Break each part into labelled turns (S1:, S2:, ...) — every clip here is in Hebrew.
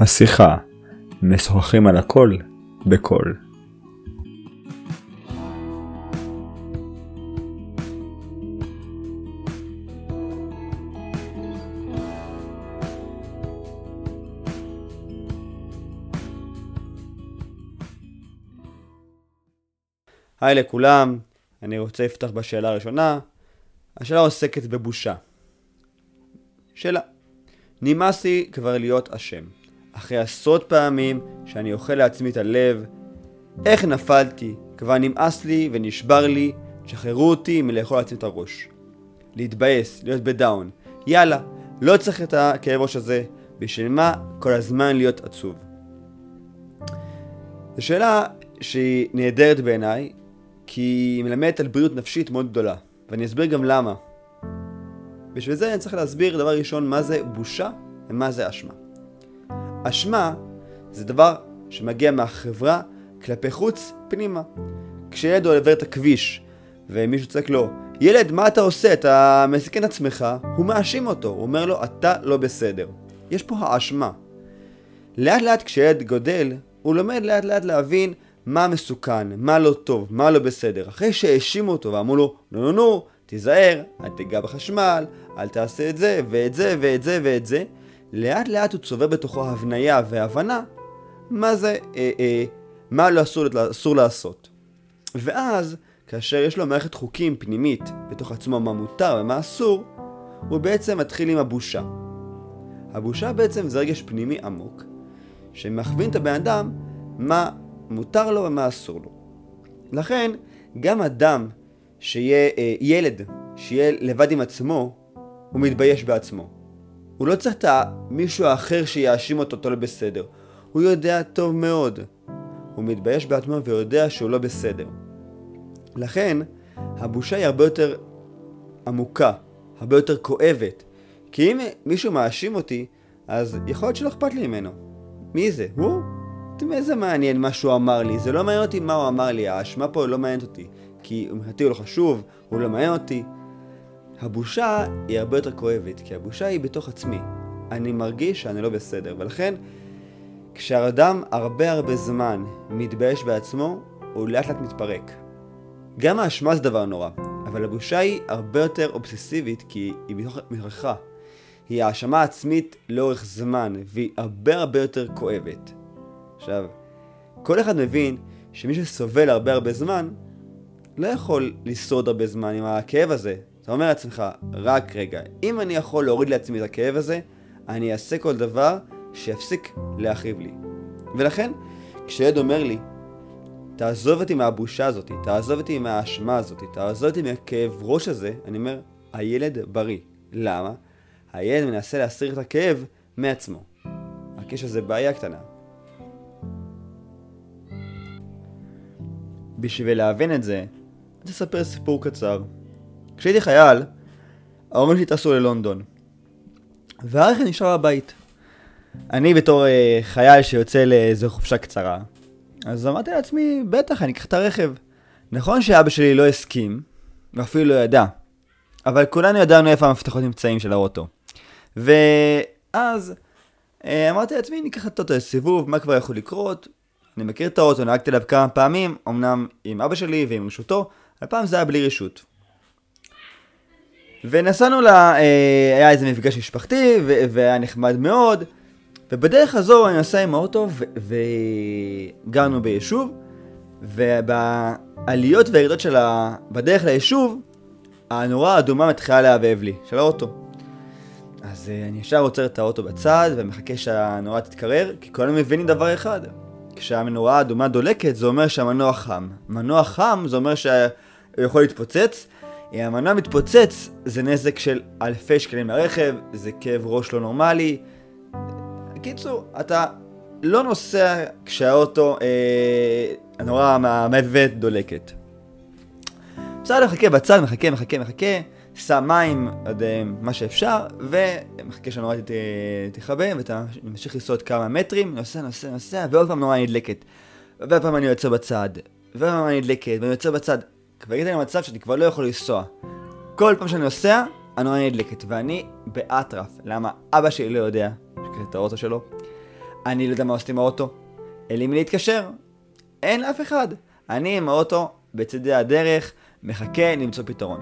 S1: השיחה, משוחחים על הכל, בקול.
S2: היי לכולם, אני רוצה לפתוח בשאלה הראשונה. השאלה עוסקת בבושה. שאלה, נמאס לי כבר להיות אשם. אחרי עשרות פעמים שאני אוכל לעצמי את הלב, איך נפלתי? כבר נמאס לי ונשבר לי, שחררו אותי מלאכול לעצמי את הראש. להתבאס, להיות בדאון. יאללה, לא צריך את הכאב ראש הזה, בשביל מה כל הזמן להיות עצוב? זו שאלה שהיא נהדרת בעיניי, כי היא מלמדת על בריאות נפשית מאוד גדולה, ואני אסביר גם למה. בשביל זה אני צריך להסביר דבר ראשון מה זה בושה ומה זה אשמה. אשמה זה דבר שמגיע מהחברה כלפי חוץ פנימה. כשילד עובר את הכביש ומישהו צועק לו, ילד, מה אתה עושה? אתה מסכן את עצמך, הוא מאשים אותו, הוא אומר לו, אתה לא בסדר. יש פה האשמה. לאט לאט כשילד גודל, הוא לומד לאט לאט להבין מה מסוכן, מה לא טוב, מה לא בסדר. אחרי שהאשימו אותו ואמרו לו, נו נו נו, תיזהר, אל תיגע בחשמל, אל תעשה את זה, ואת זה, ואת זה, ואת זה, לאט לאט הוא צובר בתוכו הבניה והבנה מה זה, אה, אה, מה לא אסור, אסור לעשות. ואז, כאשר יש לו מערכת חוקים פנימית בתוך עצמו מה מותר ומה אסור, הוא בעצם מתחיל עם הבושה. הבושה בעצם זה רגש פנימי עמוק, שמכווין את הבן אדם מה מותר לו ומה אסור לו. לכן, גם אדם שיהיה אה, ילד, שיהיה לבד עם עצמו, הוא מתבייש בעצמו. הוא לא צריך את מישהו האחר שיאשים אותו אותו לא בסדר. הוא יודע טוב מאוד. הוא מתבייש בעצמו ויודע שהוא לא בסדר. לכן, הבושה היא הרבה יותר עמוקה, הרבה יותר כואבת. כי אם מישהו מאשים אותי, אז יכול להיות שלא אכפת לי ממנו. מי זה? הוא? איזה מעניין מה שהוא אמר לי, זה לא מעניין אותי מה הוא אמר לי, האשמה פה לא מעניינת אותי. כי מבחינתי הוא לא חשוב, הוא לא מעניין אותי. הבושה היא הרבה יותר כואבת, כי הבושה היא בתוך עצמי. אני מרגיש שאני לא בסדר, ולכן כשהאדם הרבה הרבה זמן מתבייש בעצמו, הוא לאט לאט מתפרק. גם האשמה זה דבר נורא, אבל הבושה היא הרבה יותר אובססיבית כי היא מתוכך. היא האשמה עצמית לאורך זמן, והיא הרבה הרבה יותר כואבת. עכשיו, כל אחד מבין שמי שסובל הרבה הרבה זמן, לא יכול לשרוד הרבה זמן עם הכאב הזה. אתה אומר לעצמך, רק רגע, אם אני יכול להוריד לעצמי את הכאב הזה, אני אעשה כל דבר שיפסיק להכאיב לי. ולכן, כשילד אומר לי, תעזוב אותי מהבושה הזאת, תעזוב אותי מהאשמה הזאת, תעזוב אותי מהכאב ראש הזה, אני אומר, הילד בריא. למה? הילד מנסה להסיר את הכאב מעצמו. רק יש לזה בעיה קטנה. בשביל להבין את זה, אני אספר סיפור קצר. כשהייתי חייל, ההורים שלי טסו ללונדון. והרכב נשאר בבית. אני בתור uh, חייל שיוצא לאיזו חופשה קצרה, אז אמרתי לעצמי, בטח, אני אקח את הרכב. נכון שאבא שלי לא הסכים, ואפילו לא ידע, אבל כולנו ידענו איפה המפתחות נמצאים של האוטו. ואז uh, אמרתי לעצמי, ניקח את האוטו לסיבוב, מה כבר יכול לקרות? אני מכיר את האוטו, נהגתי עליו כמה פעמים, אמנם עם אבא שלי ועם רשותו, הפעם זה היה בלי רשות. ונסענו ל... אה, היה איזה מפגש משפחתי, והיה נחמד מאוד, ובדרך הזו אני נסע עם האוטו, וגרנו ביישוב, ובעליות והירידות של ה... בדרך ליישוב, הנורה האדומה מתחילה להבהב לי, של האוטו. אז אה, אני ישר עוצר את האוטו בצד, ומחכה שהנורה תתקרר, כי כולנו מבינים דבר אחד. כשהמנורה האדומה דולקת, זה אומר שהמנוע חם. מנוע חם, זה אומר שהוא יכול להתפוצץ. אם המנוע מתפוצץ, זה נזק של אלפי שקלים לרכב, זה כאב ראש לא נורמלי. בקיצור, אתה לא נוסע כשהאוטו, אה, הנורה המהבהבת דולקת. בסדר, מחכה בצד, מחכה, מחכה, מחכה, שם מים עד אה, מה שאפשר, ומחכה שהנורה תכבה, ואתה ממשיך לנסוע עוד כמה מטרים, נוסע, נוסע, נוסע, ועוד פעם נורה נדלקת. ועוד פעם אני יוצא בצד, ועוד פעם אני נדלקת, ואני יוצא בצד. כבר הגעתי למצב שאני כבר לא יכול לנסוע. כל פעם שאני נוסע, הנורה נדלקת, ואני באטרף. למה? אבא שלי לא יודע שקראת את האוטו שלו. אני לא יודע מה עושים עם האוטו. אין לי מי להתקשר. אין אף אחד. אני עם האוטו בצדי הדרך, מחכה למצוא פתרון.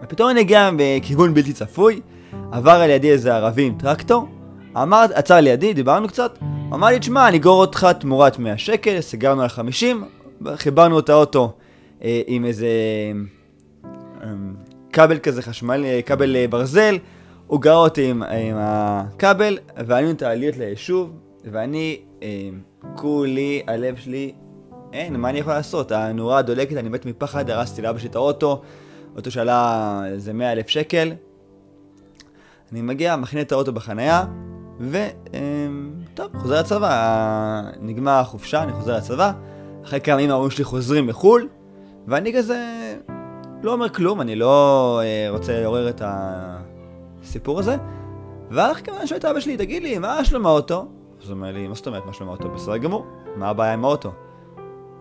S2: הפתרון הגיע בכיוון בלתי צפוי, עבר על ידי איזה ערבי עם טרקטור, אמר, עצר לידי, דיברנו קצת, אמר לי, תשמע, אני אגור אותך תמורת 100 שקל, סגרנו על 50, חיברנו את האוטו אה, עם איזה אה, כבל כזה חשמל, אה, כבל אה, ברזל, הוא גרר אותי עם, עם הכבל, ועלינו את ליישוב, ואני, אה, כולי, הלב שלי, אין, מה אני יכול לעשות? הנורה דולקת, אני מת מפחד, הרסתי לאבא שלי את האוטו, אוטו שעלה איזה 100 אלף שקל. אני מגיע, מכין את האוטו בחנייה, וטוב, חוזר לצבא, נגמר החופשה, אני חוזר לצבא, אחרי כמה ימים ההורים שלי חוזרים מחו"ל, ואני כזה לא אומר כלום, אני לא אה, רוצה לעורר את הסיפור הזה. ואז כמובן שואל את אבא שלי, תגיד לי, מה שלום האוטו? אז הוא אומר לי, מה זאת אומרת, מה שלום האוטו? בסדר גמור, מה הבעיה עם האוטו?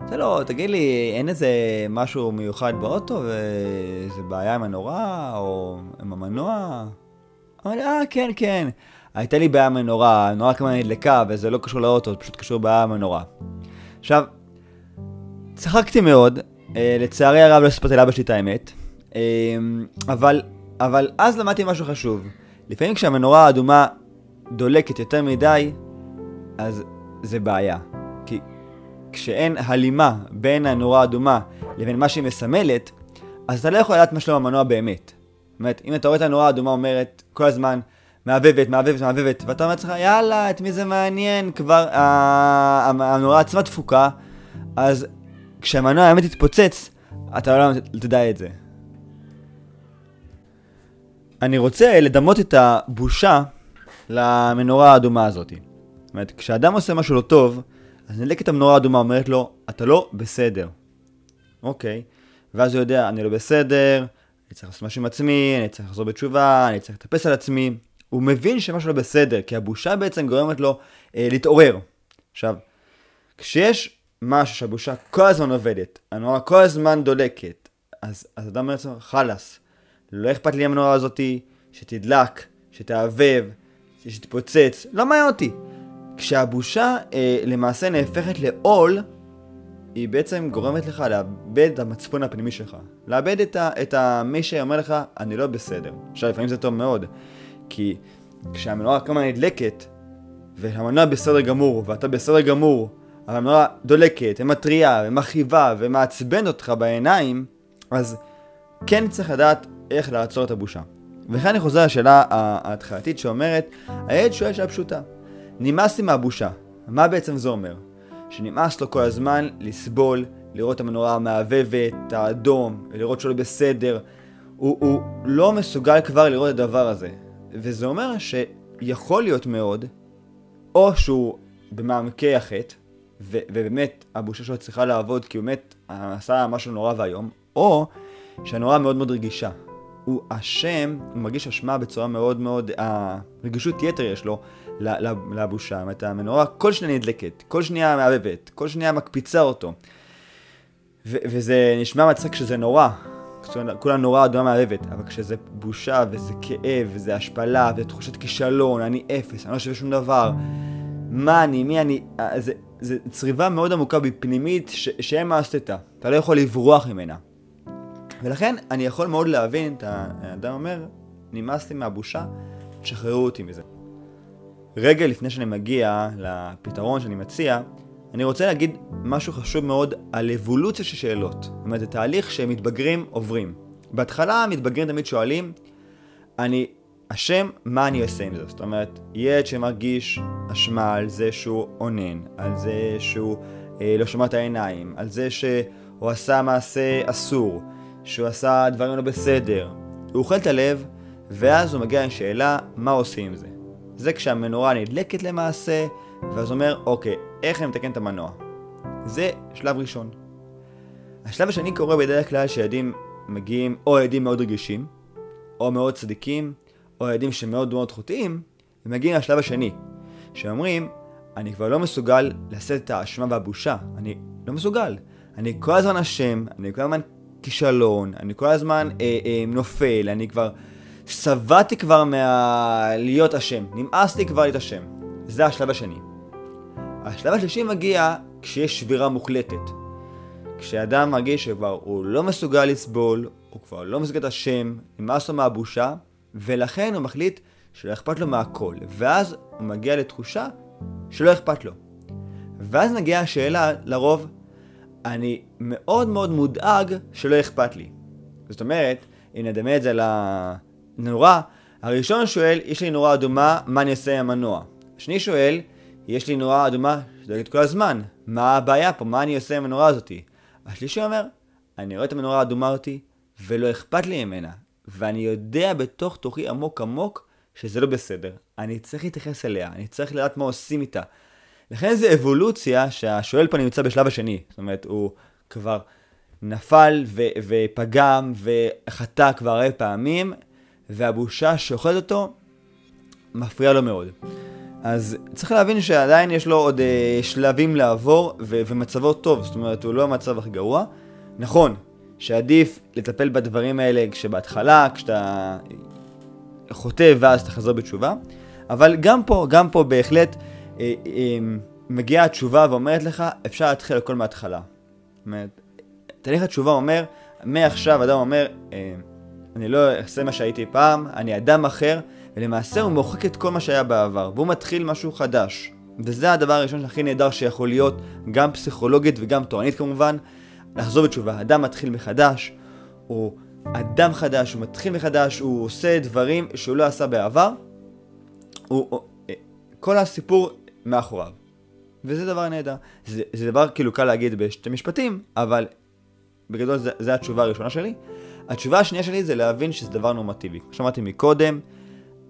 S2: זה לא, תגיד לי, אין איזה משהו מיוחד באוטו ואיזה בעיה עם הנורה או עם המנוע? אמר לי, אה, כן, כן. הייתה לי בעיה עם הנורה, הנורה כמובן נדלקה וזה לא קשור לאוטו, זה פשוט קשור בעיה עם הנורה. עכשיו, צחקתי מאוד, לצערי הרב לא סיפרתי לאבא שלי את האמת, אה, אבל, אבל אז למדתי משהו חשוב. לפעמים כשהמנורה האדומה דולקת יותר מדי, אז זה בעיה. כי כשאין הלימה בין הנורה האדומה לבין מה שהיא מסמלת, אז אתה לא יכול לדעת מה שלום המנוע באמת. זאת אומרת, אם אתה רואה את הנורה האדומה אומרת כל הזמן, מהבהבת, מהבהבת, מהבהבת, ואתה אומר לעצמך, יאללה, את מי זה מעניין, כבר הנורה עצמה תפוקה, אז כשהמנוע האמת יתפוצץ, אתה לא תדע את זה. אני רוצה לדמות את הבושה למנורה האדומה הזאת. זאת אומרת, כשאדם עושה משהו לא טוב, אז נדלקת המנורה האדומה אומרת לו, אתה לא בסדר. אוקיי. ואז הוא יודע, אני לא בסדר, אני צריך לעשות משהו עם עצמי, אני צריך לחזור בתשובה, אני צריך לטפס על עצמי. הוא מבין שמשהו לא בסדר, כי הבושה בעצם גורמת לו אה, להתעורר. עכשיו, כשיש משהו שהבושה כל הזמן עובדת, הנורה כל הזמן דולקת, אז, אז אדם אומר לעצמו, חלאס, לא אכפת לי המנורה הזאתי, שתדלק, שתעבב, שתתפוצץ, לא מעניין אותי. כשהבושה אה, למעשה נהפכת לעול, היא בעצם גורמת לך לאבד את המצפון הפנימי שלך. לאבד את, ה, את ה, מי שאומר לך, אני לא בסדר. עכשיו, לפעמים זה טוב מאוד, כי כשהמנורה כמה נדלקת, והמנוע בסדר גמור, ואתה בסדר גמור, אבל המנורה דולקת, ומתריעה, ומכאיבה, ומעצבן אותך בעיניים, אז כן צריך לדעת איך לעצור את הבושה. וכאן אני חוזר לשאלה ההתחלתית שאומרת, הילד שואל שאלה פשוטה. נמאס לי מהבושה. מה בעצם זה אומר? שנמאס לו כל הזמן לסבול, לראות את המנורה המהבהבת, את האדום, לראות שלא בסדר. הוא, הוא לא מסוגל כבר לראות את הדבר הזה. וזה אומר שיכול להיות מאוד, או שהוא במעמקי החטא, ובאמת הבושה שלו צריכה לעבוד כי הוא באמת עשה משהו נורא ואיום, או שהנורה מאוד מאוד רגישה. הוא אשם, הוא מרגיש אשמה בצורה מאוד מאוד, הרגישות יתר יש לו לבושה. זאת אומרת, המנורה כל שנייה נדלקת, כל שנייה מעבבת, כל שנייה מקפיצה אותו. ו- וזה נשמע מצחיק שזה נורא, כולה נורא אדומה מערבת, אבל כשזה בושה וזה כאב וזה השפלה ותחושת כישלון, אני אפס, אני לא שווה שום דבר, מה אני, מי אני, אה, זה, זה צריבה מאוד עמוקה בפנימית ש- שאין מה לעשות איתה, אתה לא יכול לברוח ממנה. ולכן אני יכול מאוד להבין את האדם אומר, נמאס לי מהבושה, תשחררו אותי מזה. רגע לפני שאני מגיע לפתרון שאני מציע, אני רוצה להגיד משהו חשוב מאוד על אבולוציה של שאלות. זאת אומרת, זה תהליך שמתבגרים עוברים. בהתחלה המתבגרים תמיד שואלים, אני אשם, מה אני עושה עם זה? זאת אומרת, ילד שמרגיש אשמה על זה שהוא אונן, על זה שהוא אה, לא שומע את העיניים, על זה שהוא עשה מעשה אסור, שהוא עשה דברים לא בסדר. הוא אוכל את הלב, ואז הוא מגיע עם שאלה, מה עושים עם זה? זה כשהמנורה נדלקת למעשה, ואז אומר, אוקיי, איך אני מתקן את המנוע? זה שלב ראשון. השלב השני קורה בדרך כלל שילדים מגיעים, או ילדים מאוד רגישים, או מאוד צדיקים, או ילדים שמאוד מאוד חוטאים, הם מגיעים לשלב השני, שאומרים, אני כבר לא מסוגל לשאת את האשמה והבושה, אני לא מסוגל. אני כל הזמן אשם, אני כל הזמן כישלון, אני כל הזמן אה, אה, נופל, אני כבר שבעתי כבר מה... להיות אשם, נמאס לי כבר להיות אשם. זה השלב השני. השלב השלישי מגיע כשיש שבירה מוחלטת. כשאדם מרגיש שכבר הוא לא מסוגל לסבול, הוא כבר לא מסוגל את השם, נמאס לו מהבושה, ולכן הוא מחליט שלא אכפת לו מהכל. ואז הוא מגיע לתחושה שלא אכפת לו. ואז מגיעה השאלה, לרוב, אני מאוד מאוד מודאג שלא אכפת לי. זאת אומרת, אם נדמה את זה לנורה, הראשון שואל, יש לי נורה אדומה, מה אני אעשה עם המנוע? השני שואל, יש לי נורה אדומה שדואגת כל הזמן, מה הבעיה פה, מה אני עושה עם הנורה הזאתי? השלישי אומר, אני רואה את המנורה האדומה אותי, ולא אכפת לי ממנה, ואני יודע בתוך תוכי עמוק עמוק שזה לא בסדר. אני צריך להתייחס אליה, אני צריך לדעת מה עושים איתה. לכן זה אבולוציה שהשואל פה נמצא בשלב השני. זאת אומרת, הוא כבר נפל ו- ופגם וחטא כבר הרבה פעמים, והבושה שאוכלת אותו מפריעה לו מאוד. אז צריך להבין שעדיין יש לו עוד אה, שלבים לעבור ו- ומצבו טוב, זאת אומרת הוא לא המצב הכי גרוע. נכון, שעדיף לטפל בדברים האלה כשבהתחלה, כשאתה חוטא ואז אתה חזר בתשובה, אבל גם פה, גם פה בהחלט אה, אה, מגיעה התשובה ואומרת לך, אפשר להתחיל הכל מההתחלה. זאת אומרת, תהליך התשובה אומר, מעכשיו אדם אומר, אה, אני לא אעשה מה שהייתי פעם, אני אדם אחר, ולמעשה הוא מוחק את כל מה שהיה בעבר, והוא מתחיל משהו חדש. וזה הדבר הראשון הכי נהדר שיכול להיות, גם פסיכולוגית וגם תורנית כמובן, לחזור בתשובה. אדם מתחיל מחדש, הוא אדם חדש, הוא מתחיל מחדש, הוא עושה דברים שהוא לא עשה בעבר. הוא, הוא, כל הסיפור מאחוריו. וזה דבר נהדר. זה, זה דבר כאילו קל להגיד בשתי משפטים, אבל בגדול זה התשובה הראשונה שלי. התשובה השנייה שלי זה להבין שזה דבר נורמטיבי. כמו שאמרתי מקודם,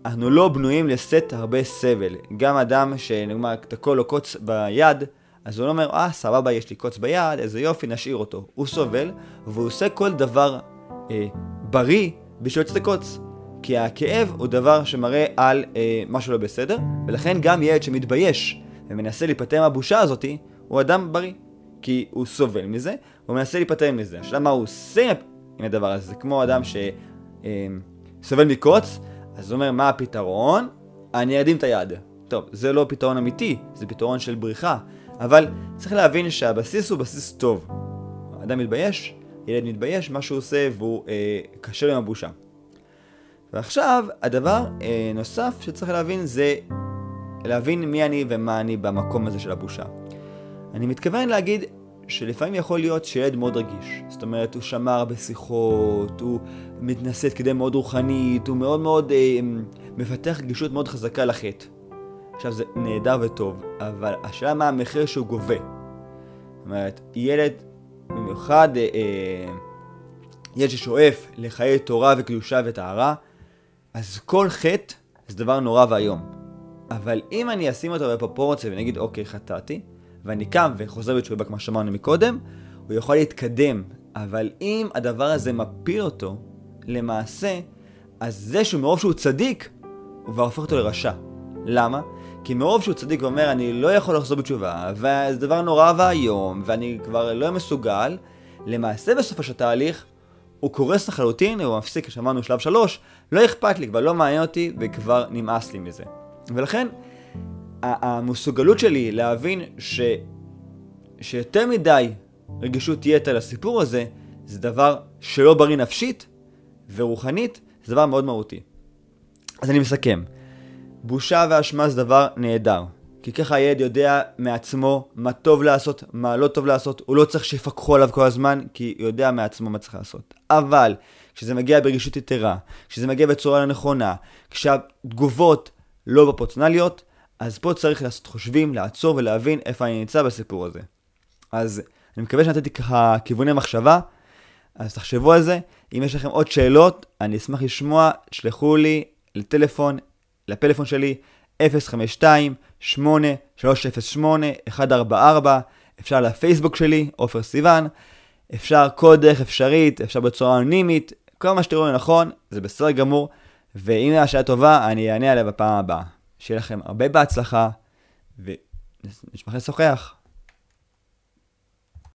S2: אנחנו לא בנויים לשאת הרבה סבל. גם אדם שנגמר תקוע לו קוץ ביד, אז הוא לא אומר, אה, סבבה, יש לי קוץ ביד, איזה יופי, נשאיר אותו. הוא סובל, והוא עושה כל דבר אה, בריא בשביל לצאת הקוץ. כי הכאב הוא דבר שמראה על אה, משהו לא בסדר, ולכן גם ילד שמתבייש ומנסה להיפטר מהבושה הזאתי, הוא אדם בריא. כי הוא סובל מזה, הוא מנסה להיפטר מזה. השאלה מה הוא עושה עם הדבר הזה, זה כמו אדם שסובל אה, מקוץ, אז הוא אומר, מה הפתרון? אני אדים את היד. טוב, זה לא פתרון אמיתי, זה פתרון של בריחה. אבל צריך להבין שהבסיס הוא בסיס טוב. אדם מתבייש, ילד מתבייש, מה שהוא עושה והוא אה, קשה לו עם הבושה. ועכשיו, הדבר אה, נוסף שצריך להבין זה להבין מי אני ומה אני במקום הזה של הבושה. אני מתכוון להגיד שלפעמים יכול להיות שילד מאוד רגיש. זאת אומרת, הוא שמע הרבה שיחות, הוא מתנשא כדי מאוד רוחנית, הוא מאוד מאוד אה, מפתח רגישות מאוד חזקה לחטא. עכשיו זה נהדר וטוב, אבל השאלה מה המחיר שהוא גובה. זאת אומרת, ילד, במיוחד אה, אה, ילד ששואף לחיי תורה וקדושה וטהרה, אז כל חטא זה דבר נורא ואיום. אבל אם אני אשים אותו בפרופורציה ונגיד, אוקיי, חטאתי, ואני קם וחוזר בתשובה כמו שאמרנו מקודם, הוא יכול להתקדם. אבל אם הדבר הזה מפיל אותו, למעשה, אז זה שמרוב שהוא צדיק, הוא כבר הופך אותו לרשע. למה? כי מרוב שהוא צדיק ואומר, אני לא יכול לחזור בתשובה, וזה דבר נורא ואיום, ואני כבר לא מסוגל, למעשה בסופו של תהליך, הוא קורס לחלוטין, הוא מפסיק, שמענו שלב שלוש, לא אכפת לי, כבר לא מעניין אותי, וכבר נמאס לי מזה. ולכן, המסוגלות שלי להבין ש... שיותר מדי רגישות יתר לסיפור הזה, זה דבר שלא בריא נפשית ורוחנית, זה דבר מאוד מהותי. אז אני מסכם. בושה ואשמה זה דבר נהדר. כי ככה הילד יודע מעצמו מה טוב לעשות, מה לא טוב לעשות, הוא לא צריך שיפקחו עליו כל הזמן, כי הוא יודע מעצמו מה צריך לעשות. אבל, כשזה מגיע ברגישות יתרה, כשזה מגיע בצורה לא נכונה, כשהתגובות לא בפרוצונליות, אז פה צריך לעשות חושבים, לעצור ולהבין איפה אני נמצא בסיפור הזה. אז אני מקווה שנתתי ככה כיווני מחשבה, אז תחשבו על זה. אם יש לכם עוד שאלות, אני אשמח לשמוע, שלחו לי לטלפון לפלאפון שלי 052-8308-144, אפשר לפייסבוק שלי, עופר סיוון, אפשר כל דרך אפשרית, אפשר בצורה אנונימית, כל מה שתראו לנכון, זה בסדר גמור, ואם השעה טובה, אני אענה עליה בפעם הבאה. שיהיה לכם הרבה בהצלחה, ונשמח לשוחח.